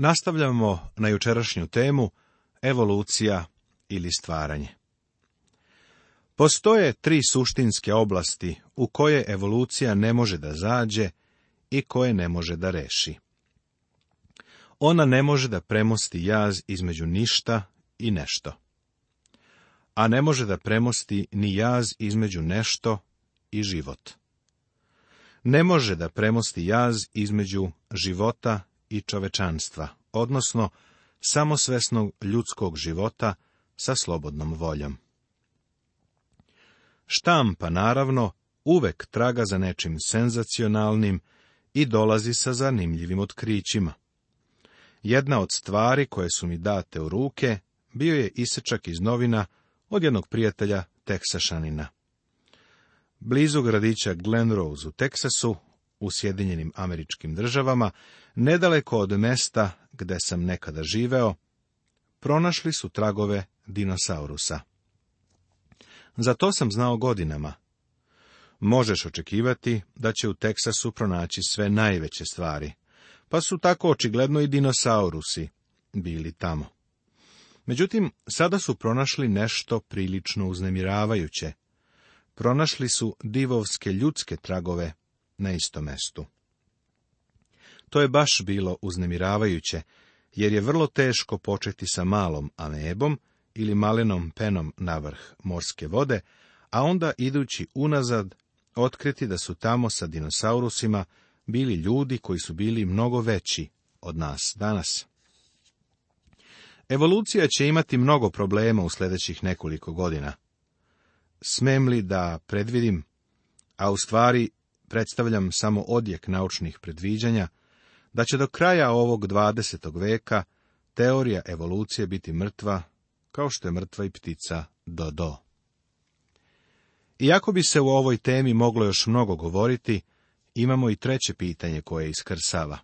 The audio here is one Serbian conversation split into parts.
Nastavljamo na jučerašnju temu evolucija ili stvaranje. Postoje tri suštinske oblasti u koje evolucija ne može da zađe i koje ne može da reši. Ona ne može da premosti jaz između ništa i nešto. A ne može da premosti ni jaz između nešto i život. Ne može da premosti jaz između života i čovečanstva, odnosno samosvesnog ljudskog života sa slobodnom voljom. Štampa, naravno, uvek traga za nečim senzacionalnim i dolazi sa zanimljivim otkrićima. Jedna od stvari koje su mi date u ruke bio je isečak iz novina od jednog prijatelja Teksašanina. Blizu gradića Glen Rose u Teksasu u Sjedinjenim američkim državama, nedaleko od mesta gde sam nekada živeo, pronašli su tragove dinosaurusa. Za to sam znao godinama. Možeš očekivati da će u Teksasu pronaći sve najveće stvari, pa su tako očigledno i dinosaurusi bili tamo. Međutim, sada su pronašli nešto prilično uznemiravajuće. Pronašli su divovske ljudske tragove na istom mestu. To je baš bilo uznemiravajuće, jer je vrlo teško početi sa malom amebom ili malenom penom na vrh morske vode, a onda idući unazad otkriti da su tamo sa dinosaurusima bili ljudi koji su bili mnogo veći od nas danas. Evolucija će imati mnogo problema u sljedećih nekoliko godina. Smem li da predvidim, a u stvari predstavljam samo odjek naučnih predviđanja, da će do kraja ovog 20. veka teorija evolucije biti mrtva, kao što je mrtva i ptica Dodo. Iako bi se u ovoj temi moglo još mnogo govoriti, imamo i treće pitanje koje iskrsava.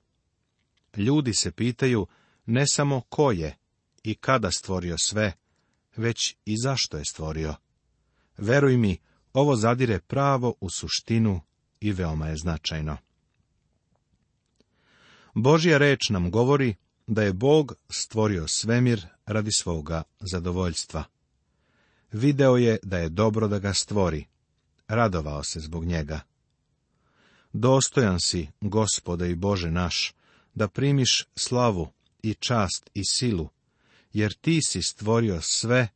Ljudi se pitaju ne samo ko je i kada stvorio sve, već i zašto je stvorio. Veruj mi, ovo zadire pravo u suštinu i veoma je značajno. Božja reč nam govori da je Bog stvorio svemir radi svoga zadovoljstva. Video je da je dobro da ga stvori. Radovao se zbog njega. Dostojan si, gospode i Bože naš, da primiš slavu i čast i silu, jer ti si stvorio sve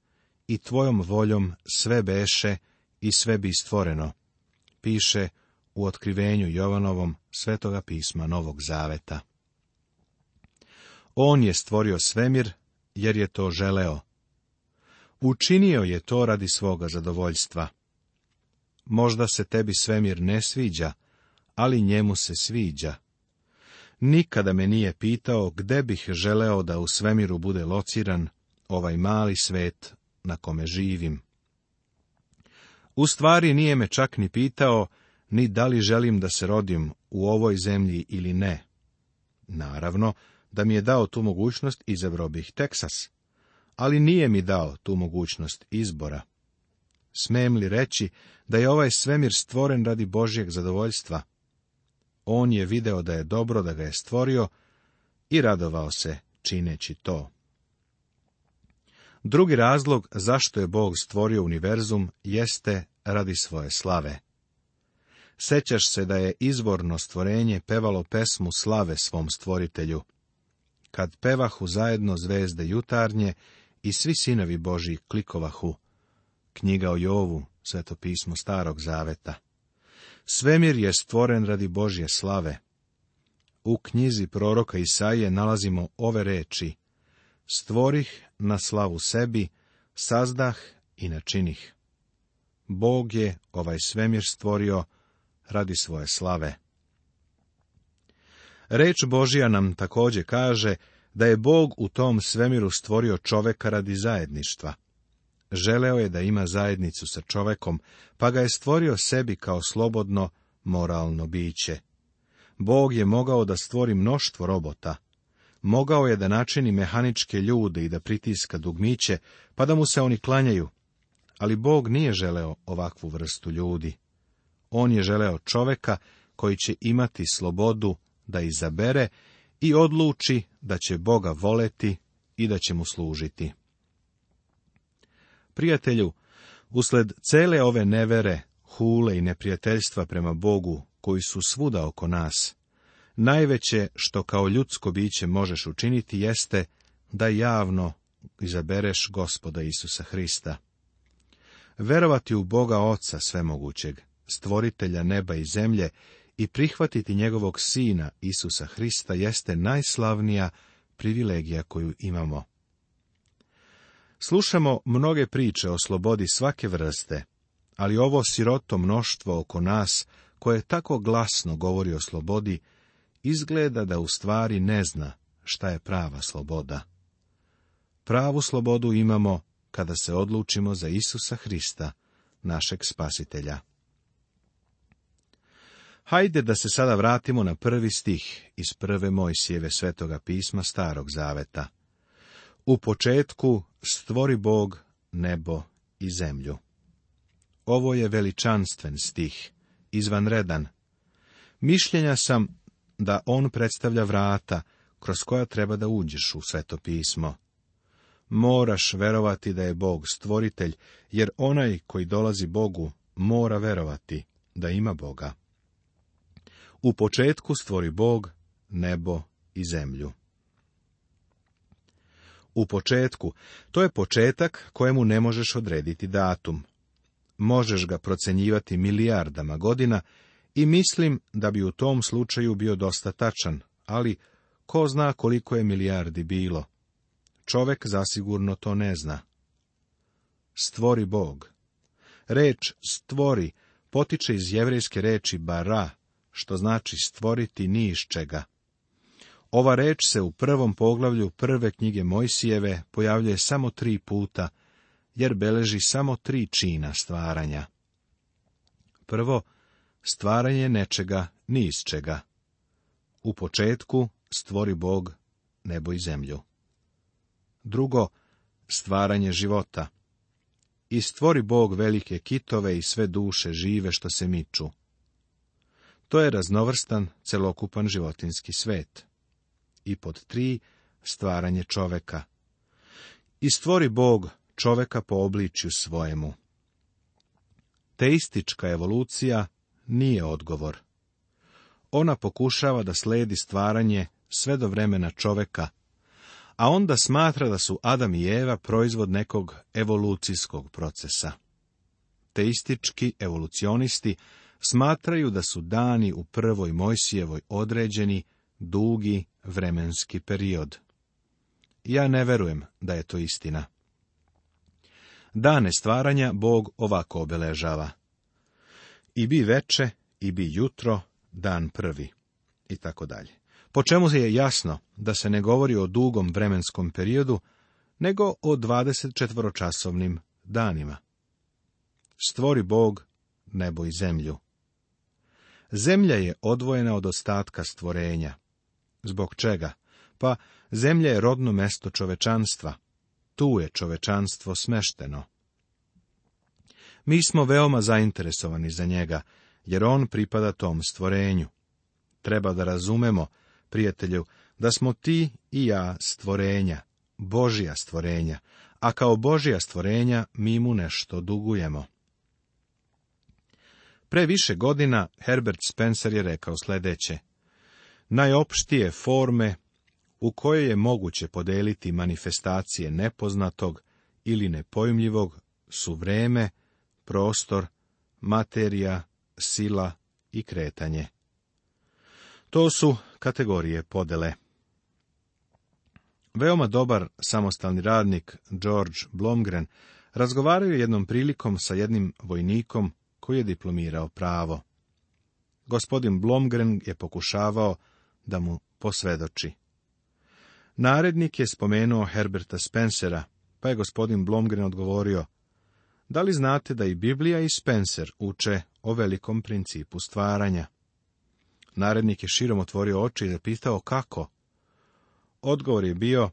i tvojom voljom sve beše i sve bi stvoreno. Piše u otkrivenju Jovanovom svetoga pisma Novog Zaveta. On je stvorio svemir, jer je to želeo. Učinio je to radi svoga zadovoljstva. Možda se tebi svemir ne sviđa, ali njemu se sviđa. Nikada me nije pitao gde bih želeo da u svemiru bude lociran ovaj mali svet na kome živim. U stvari nije me čak ni pitao ni da li želim da se rodim u ovoj zemlji ili ne. Naravno, da mi je dao tu mogućnost, izabrao bih Teksas, ali nije mi dao tu mogućnost izbora. Smem li reći da je ovaj svemir stvoren radi Božjeg zadovoljstva? On je video da je dobro da ga je stvorio i radovao se čineći to. Drugi razlog zašto je Bog stvorio univerzum jeste radi svoje slave. Sećaš se da je izvorno stvorenje pevalo pesmu slave svom stvoritelju. Kad pevahu zajedno zvezde jutarnje i svi sinovi boži klikovahu. Knjiga o Jovu, sveto pismo starog zaveta. Svemir je stvoren radi Božje slave. U knjizi proroka Isaije nalazimo ove reči. Stvorih na slavu sebi, sazdah i načinih. Bog je ovaj svemir stvorio radi svoje slave. Reč Božija nam također kaže da je Bog u tom svemiru stvorio čoveka radi zajedništva. Želeo je da ima zajednicu sa čovekom, pa ga je stvorio sebi kao slobodno, moralno biće. Bog je mogao da stvori mnoštvo robota. Mogao je da načini mehaničke ljude i da pritiska dugmiće, pa da mu se oni klanjaju. Ali Bog nije želeo ovakvu vrstu ljudi. On je želeo čoveka koji će imati slobodu da izabere i odluči da će Boga voleti i da će mu služiti. Prijatelju, usled cele ove nevere, hule i neprijateljstva prema Bogu koji su svuda oko nas, najveće što kao ljudsko biće možeš učiniti jeste da javno izabereš gospoda Isusa Hrista. Verovati u Boga Oca svemogućeg, stvoritelja neba i zemlje i prihvatiti njegovog sina Isusa Hrista jeste najslavnija privilegija koju imamo. Slušamo mnoge priče o slobodi svake vrste, ali ovo siroto mnoštvo oko nas, koje tako glasno govori o slobodi, izgleda da u stvari ne zna šta je prava sloboda. Pravu slobodu imamo kada se odlučimo za Isusa Hrista, našeg spasitelja. Hajde da se sada vratimo na prvi stih iz prve Mojsijeve svetoga pisma Starog Zaveta. U početku stvori Bog nebo i zemlju. Ovo je veličanstven stih, izvanredan. Mišljenja sam da on predstavlja vrata kroz koja treba da uđeš u sveto pismo. Moraš verovati da je Bog stvoritelj, jer onaj koji dolazi Bogu mora verovati da ima Boga. U početku stvori Bog nebo i zemlju. U početku, to je početak kojemu ne možeš odrediti datum. Možeš ga procenjivati milijardama godina i mislim da bi u tom slučaju bio dosta tačan, ali ko zna koliko je milijardi bilo. Čovek zasigurno to ne zna. Stvori Bog. Reč stvori potiče iz jevrejske reči bara, što znači stvoriti ni iz čega. Ova reč se u prvom poglavlju prve knjige Mojsijeve pojavljuje samo tri puta, jer beleži samo tri čina stvaranja. Prvo, stvaranje nečega ni iz čega. U početku stvori Bog nebo i zemlju. Drugo, stvaranje života. I stvori Bog velike kitove i sve duše žive što se miču. To je raznovrstan celokupan životinski svet. I pod tri, stvaranje čoveka. I stvori Bog čoveka po obličju svojemu. Teistička evolucija nije odgovor. Ona pokušava da sledi stvaranje sve do vremena čoveka, a onda smatra da su Adam i Eva proizvod nekog evolucijskog procesa. Teistički evolucionisti smatraju da su dani u prvoj Mojsijevoj određeni dugi vremenski period. Ja ne verujem da je to istina. Dane stvaranja Bog ovako obeležava. I bi veče, i bi jutro, dan prvi, i tako dalje. Po čemu je jasno da se ne govori o dugom vremenskom periodu, nego o 24-časovnim danima. Stvori Bog nebo i zemlju. Zemlja je odvojena od ostatka stvorenja. Zbog čega? Pa, zemlja je rodno mesto čovečanstva. Tu je čovečanstvo smešteno. Mi smo veoma zainteresovani za njega, jer on pripada tom stvorenju. Treba da razumemo, prijatelju, da smo ti i ja stvorenja, Božija stvorenja, a kao Božija stvorenja mi mu nešto dugujemo. Pre više godina Herbert Spencer je rekao sljedeće. Najopštije forme u koje je moguće podeliti manifestacije nepoznatog ili nepojmljivog su vreme, prostor, materija, sila i kretanje. To su kategorije podele. Veoma dobar samostalni radnik George Blomgren razgovaraju jednom prilikom sa jednim vojnikom koji je diplomirao pravo. Gospodin Blomgren je pokušavao da mu posvedoči. Narednik je spomenuo Herberta Spencera, pa je gospodin Blomgren odgovorio, da li znate da i Biblija i Spencer uče o velikom principu stvaranja? Narednik je širom otvorio oči i zapitao kako. Odgovor je bio,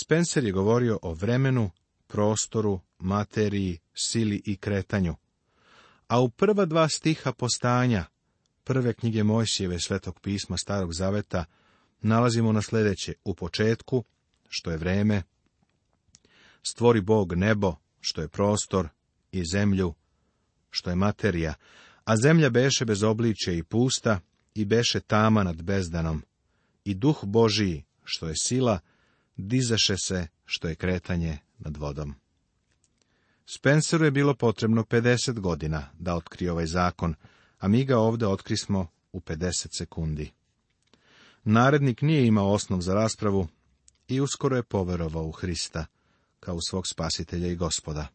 Spencer je govorio o vremenu, prostoru, materiji, sili i kretanju a u prva dva stiha postanja prve knjige Mojsijeve svetog pisma Starog Zaveta nalazimo na sljedeće. U početku, što je vreme, stvori Bog nebo, što je prostor, i zemlju, što je materija, a zemlja beše bez obliče i pusta, i beše tama nad bezdanom. I duh Božiji, što je sila, dizaše se, što je kretanje nad vodom. Spenceru je bilo potrebno 50 godina da otkrije ovaj zakon, a mi ga ovdje otkrismo u 50 sekundi. Narednik nije imao osnov za raspravu i uskoro je poverovao u Hrista, kao u svog spasitelja i gospoda.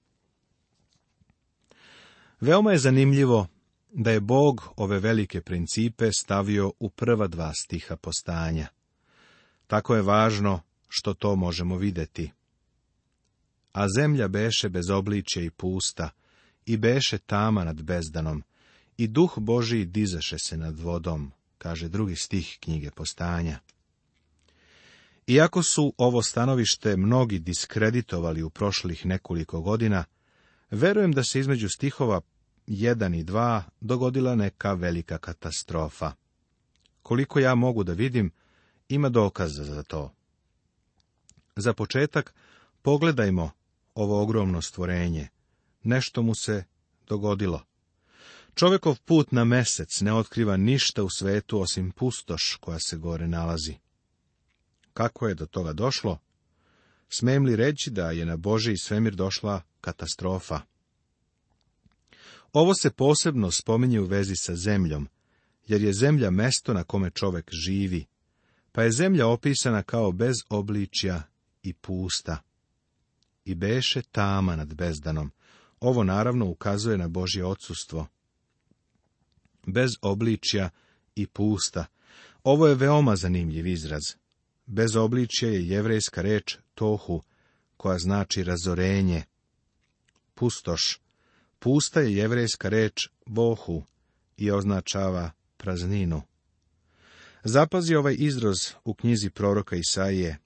Veoma je zanimljivo da je Bog ove velike principe stavio u prva dva stiha postanja. Tako je važno što to možemo vidjeti a zemlja beše bez obličja i pusta, i beše tama nad bezdanom, i duh Božiji dizaše se nad vodom, kaže drugi stih knjige postanja. Iako su ovo stanovište mnogi diskreditovali u prošlih nekoliko godina, verujem da se između stihova 1 i 2 dogodila neka velika katastrofa. Koliko ja mogu da vidim, ima dokaza za to. Za početak, pogledajmo ovo ogromno stvorenje. Nešto mu se dogodilo. Čovekov put na mesec ne otkriva ništa u svetu osim pustoš koja se gore nalazi. Kako je do toga došlo? Smem li reći da je na Boži svemir došla katastrofa? Ovo se posebno spominje u vezi sa zemljom, jer je zemlja mesto na kome čovek živi, pa je zemlja opisana kao bez obličja i pusta i beše tama nad bezdanom. Ovo naravno ukazuje na Božje odsustvo. Bez obličja i pusta. Ovo je veoma zanimljiv izraz. Bez obličja je jevrejska reč tohu, koja znači razorenje. Pustoš. Pusta je jevrejska reč bohu i označava prazninu. Zapazi ovaj izraz u knjizi proroka Isaije.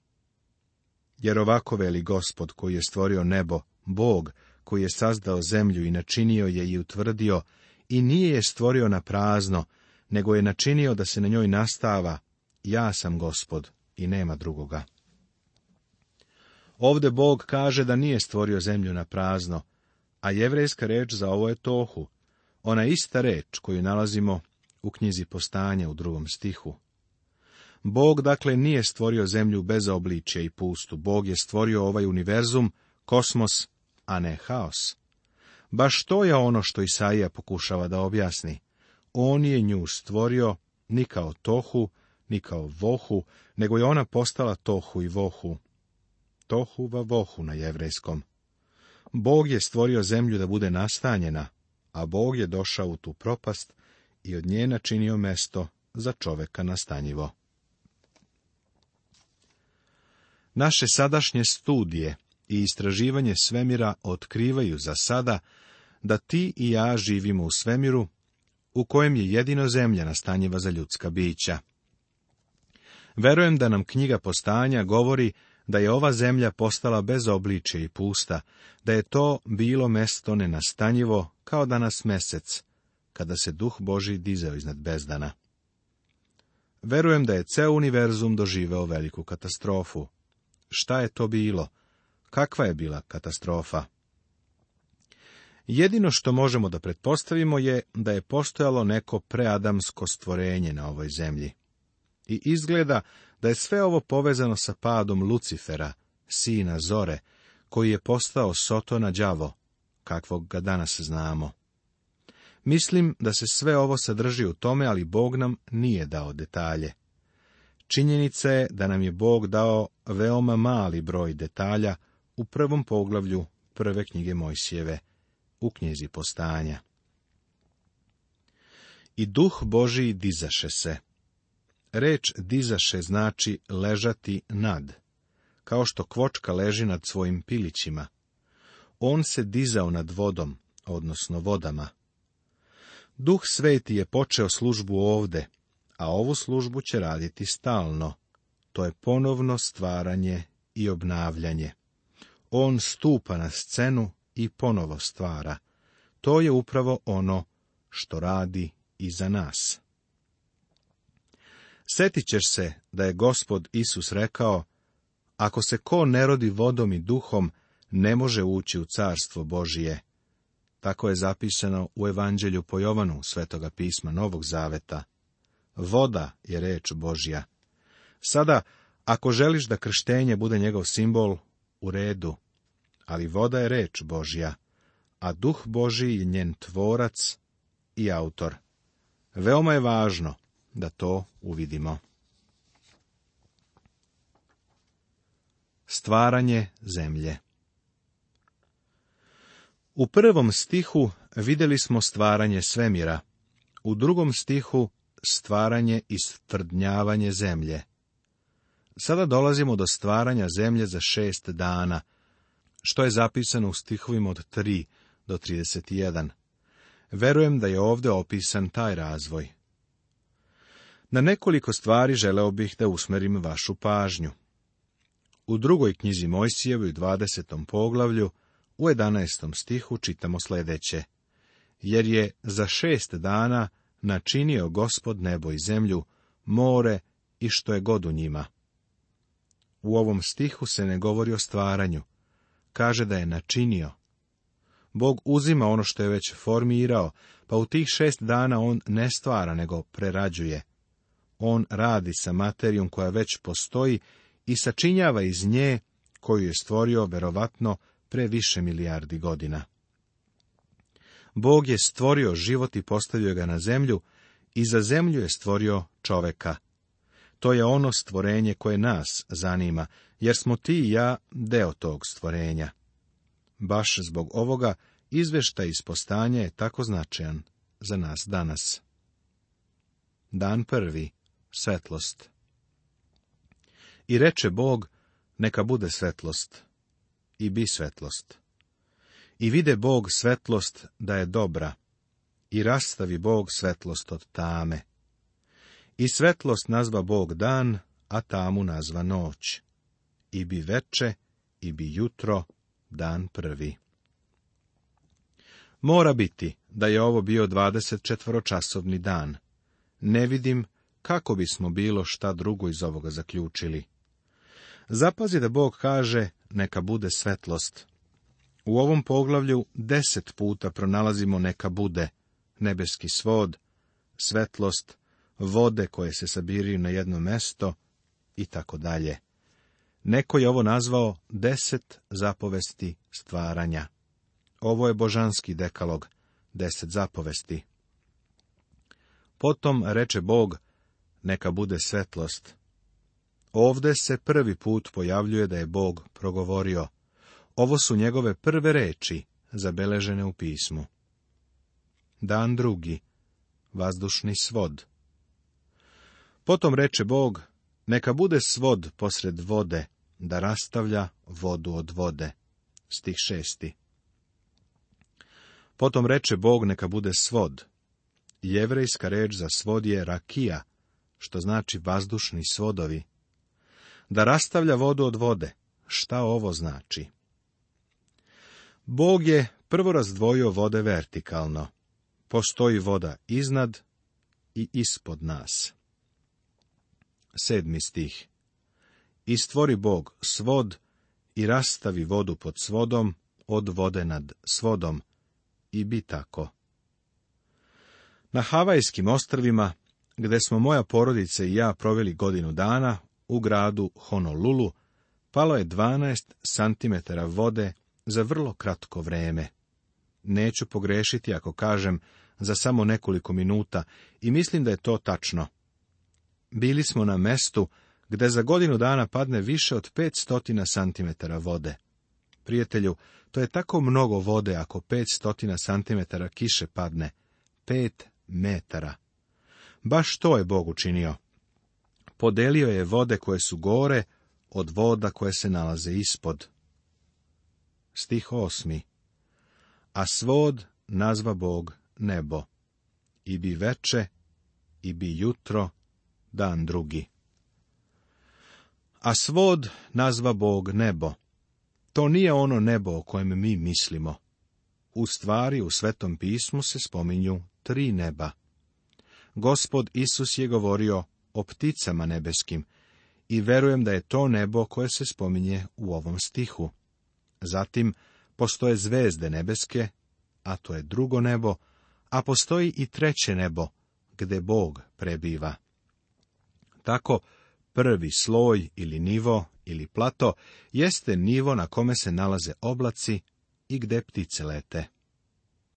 Jer ovako veli gospod koji je stvorio nebo, Bog koji je sazdao zemlju i načinio je i utvrdio i nije je stvorio na prazno, nego je načinio da se na njoj nastava, ja sam gospod i nema drugoga. Ovde Bog kaže da nije stvorio zemlju na prazno, a jevrejska reč za ovo je tohu, ona ista reč koju nalazimo u knjizi postanja u drugom stihu. Bog dakle nije stvorio zemlju bez obličja i pustu. Bog je stvorio ovaj univerzum, kosmos, a ne haos. Baš to je ono što Isaija pokušava da objasni. On je nju stvorio ni kao tohu, ni kao vohu, nego je ona postala tohu i vohu. Tohu va vohu na jevrejskom. Bog je stvorio zemlju da bude nastanjena, a Bog je došao u tu propast i od nje načinio mesto za čoveka nastanjivo. Naše sadašnje studije i istraživanje svemira otkrivaju za sada da ti i ja živimo u svemiru u kojem je jedino zemlja nastanjiva za ljudska bića. Verujem da nam knjiga postanja govori da je ova zemlja postala bez obliče i pusta, da je to bilo mesto nenastanjivo kao danas mesec, kada se duh Boži dizao iznad bezdana. Verujem da je ceo univerzum doživeo veliku katastrofu šta je to bilo, kakva je bila katastrofa. Jedino što možemo da pretpostavimo je da je postojalo neko preadamsko stvorenje na ovoj zemlji. I izgleda da je sve ovo povezano sa padom Lucifera, sina Zore, koji je postao Sotona đavo, kakvog ga danas znamo. Mislim da se sve ovo sadrži u tome, ali Bog nam nije dao detalje. Činjenica je da nam je Bog dao veoma mali broj detalja u prvom poglavlju prve knjige Mojsijeve, u knjizi postanja. I duh Božiji dizaše se. Reč dizaše znači ležati nad, kao što kvočka leži nad svojim pilićima. On se dizao nad vodom, odnosno vodama. Duh sveti je počeo službu ovde, a ovu službu će raditi stalno. To je ponovno stvaranje i obnavljanje. On stupa na scenu i ponovo stvara. To je upravo ono što radi i za nas. Sjetit ćeš se da je gospod Isus rekao, ako se ko ne rodi vodom i duhom, ne može ući u carstvo Božije. Tako je zapisano u Evanđelju po Jovanu, svetoga pisma Novog Zaveta. Voda je reč Božja. Sada, ako želiš da krštenje bude njegov simbol, u redu. Ali voda je reč Božja, a duh Božji je njen tvorac i autor. Veoma je važno da to uvidimo. Stvaranje zemlje U prvom stihu videli smo stvaranje svemira, u drugom stihu stvaranje i stvrdnjavanje zemlje. Sada dolazimo do stvaranja zemlje za šest dana, što je zapisano u stihovima od 3 do 31. Verujem da je ovdje opisan taj razvoj. Na nekoliko stvari želeo bih da usmerim vašu pažnju. U drugoj knjizi Mojsijevoj u 20. poglavlju u 11. stihu čitamo sljedeće. Jer je za šest dana načinio gospod nebo i zemlju, more i što je god u njima. U ovom stihu se ne govori o stvaranju. Kaže da je načinio. Bog uzima ono što je već formirao, pa u tih šest dana on ne stvara, nego prerađuje. On radi sa materijom koja već postoji i sačinjava iz nje, koju je stvorio verovatno pre više milijardi godina. Bog je stvorio život i postavio ga na zemlju i za zemlju je stvorio čoveka. To je ono stvorenje koje nas zanima, jer smo ti i ja deo tog stvorenja. Baš zbog ovoga izveštaj iz postanja je tako značajan za nas danas. Dan prvi, svetlost. I reče Bog, neka bude svetlost. I bi svetlost. I vide Bog svetlost da je dobra, i rastavi Bog svetlost od tame. I svetlost nazva Bog dan, a tamu nazva noć. I bi veče, i bi jutro, dan prvi. Mora biti da je ovo bio 24-časovni dan. Ne vidim kako bismo bilo šta drugo iz ovoga zaključili. Zapazi da Bog kaže, neka bude svetlost. U ovom poglavlju deset puta pronalazimo neka bude, nebeski svod, svetlost, vode koje se sabiraju na jedno mesto i tako dalje. Neko je ovo nazvao deset zapovesti stvaranja. Ovo je božanski dekalog, deset zapovesti. Potom reče Bog, neka bude svetlost. Ovde se prvi put pojavljuje da je Bog progovorio. Ovo su njegove prve reči, zabeležene u pismu. Dan drugi. Vazdušni svod. Potom reče Bog, neka bude svod posred vode, da rastavlja vodu od vode. Stih šesti. Potom reče Bog, neka bude svod. Jevrejska reč za svod je rakija, što znači vazdušni svodovi. Da rastavlja vodu od vode. Šta ovo znači? Bog je prvo razdvojio vode vertikalno. Postoji voda iznad i ispod nas. Sedmi stih. I stvori Bog svod i rastavi vodu pod svodom od vode nad svodom i bi tako. Na Havajskim ostrvima, gdje smo moja porodica i ja proveli godinu dana, u gradu Honolulu, palo je 12 cm vode za vrlo kratko vrijeme. Neću pogrešiti ako kažem za samo nekoliko minuta i mislim da je to tačno. Bili smo na mestu gdje za godinu dana padne više od 500 cm vode. Prijatelju, to je tako mnogo vode ako 500 cm kiše padne. 5 metara. Baš to je Bog učinio. Podelio je vode koje su gore od voda koje se nalaze ispod stih osmi. A svod nazva Bog nebo. I bi veče, i bi jutro, dan drugi. A svod nazva Bog nebo. To nije ono nebo o kojem mi mislimo. U stvari u Svetom pismu se spominju tri neba. Gospod Isus je govorio o pticama nebeskim i verujem da je to nebo koje se spominje u ovom stihu. Zatim, postoje zvezde nebeske, a to je drugo nebo, a postoji i treće nebo, gde Bog prebiva. Tako, prvi sloj ili nivo ili plato jeste nivo na kome se nalaze oblaci i gde ptice lete.